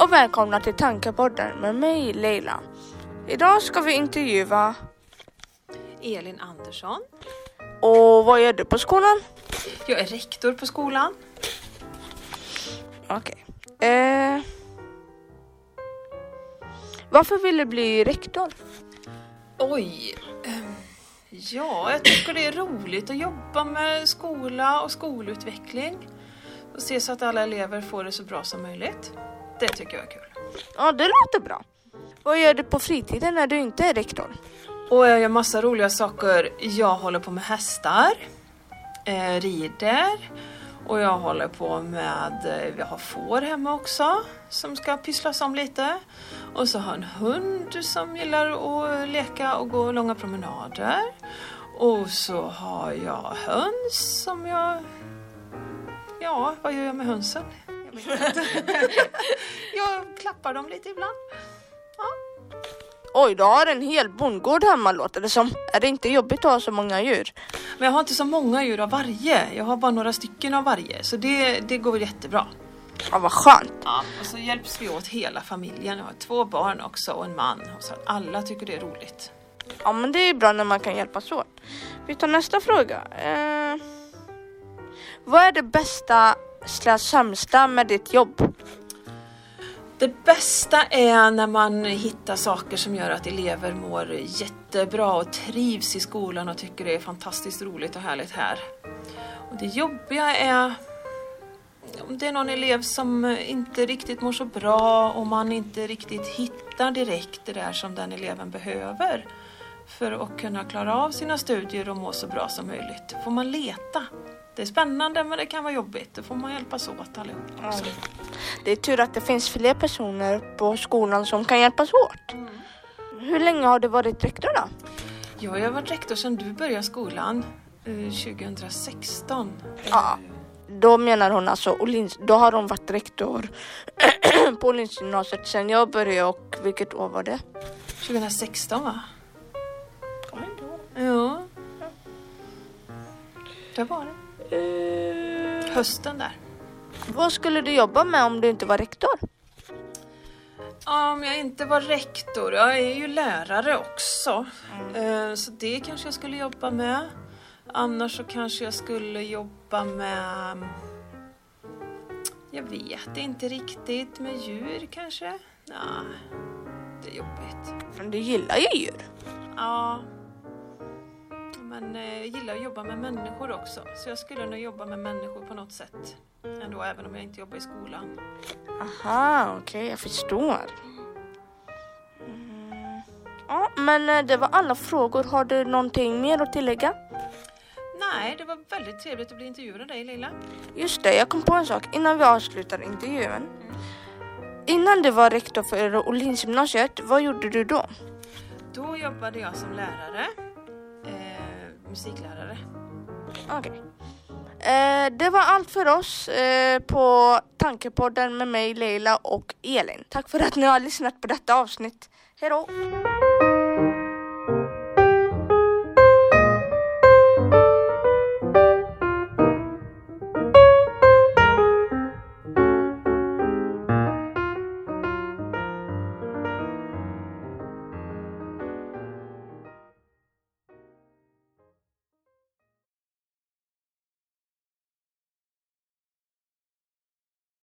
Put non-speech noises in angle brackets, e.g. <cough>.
och välkomna till Tankepodden med mig Leila. Idag ska vi intervjua Elin Andersson. och vad gör du på skolan? Jag är rektor på skolan. Okej. Eh, varför vill du bli rektor? Oj. ehm, Ja, jag tycker det är roligt att jobba med skola och skolutveckling. Och se så att alla elever får det så bra som möjligt. Det tycker jag är kul. Ja, det låter bra. Vad gör du på fritiden när du inte är rektor? Och jag gör massa roliga saker. Jag håller på med hästar, eh, rider och jag håller på med, eh, vi har får hemma också som ska pysslas om lite. Och så har jag en hund som gillar att leka och gå långa promenader. Och så har jag höns som jag... Ja, vad gör jag med hönsen? Jag, vet inte. <laughs> jag klappar dem lite ibland. Oj, du har en hel bondgård hemma låter det som. Är det inte jobbigt att ha så många djur? Men jag har inte så många djur av varje. Jag har bara några stycken av varje. Så det, det går jättebra. Ja, vad skönt. Ja, och så hjälps vi åt hela familjen. Jag har två barn också och en man. Så att alla tycker det är roligt. Ja, men det är bra när man kan hjälpas åt. Vi tar nästa fråga. Eh, vad är det bästa slash sämsta med ditt jobb? Det bästa är när man hittar saker som gör att elever mår jättebra och trivs i skolan och tycker det är fantastiskt roligt och härligt här. Och det jobbiga är om det är någon elev som inte riktigt mår så bra och man inte riktigt hittar direkt det där som den eleven behöver för att kunna klara av sina studier och må så bra som möjligt. Då får man leta. Det är spännande men det kan vara jobbigt. Då får man hjälpas åt allihop. också. Det är tur att det finns fler personer på skolan som kan hjälpas åt. Hur länge har du varit rektor då? Ja, jag har varit rektor sedan du började skolan eh, 2016. Ja. Då menar hon alltså Åhléns, då har hon varit rektor <clears throat> på Åhlénsgymnasiet sen jag började och vilket år var det? 2016 va? Ja. Det var det. Eh, Hösten där. vad skulle du jobba med om du inte var rektor? Om jag inte var rektor, jag är ju lärare också. Eh, Så det kanske jag skulle jobba med. Annars så kanske jag skulle jobba med... Jag vet inte riktigt. Med djur kanske? Nej, det är jobbigt. Men du gillar ju djur. Ja. Men eh, gillar att jobba med människor också. Så jag skulle nog jobba med människor på något sätt. Ändå, även om jag inte jobbar i skolan. Aha, okej, jag förstår. Mm. Ja, men eh, det var alla frågor. Har du någonting mer att tillägga? Nej, det var väldigt trevligt att bli intervjuad av dig Lilla. Just det, jag kom på en sak innan vi avslutar intervjun. Innan du var rektor för Åhlénsgymnasiet, vad gjorde du då? Då jobbade jag som lärare. Eh, musiklärare. Okej. Eh, det var allt för oss eh, på Tankepodden med mig, Leila och Elin. Tack för att ni har lyssnat på detta avsnitt. Hej då!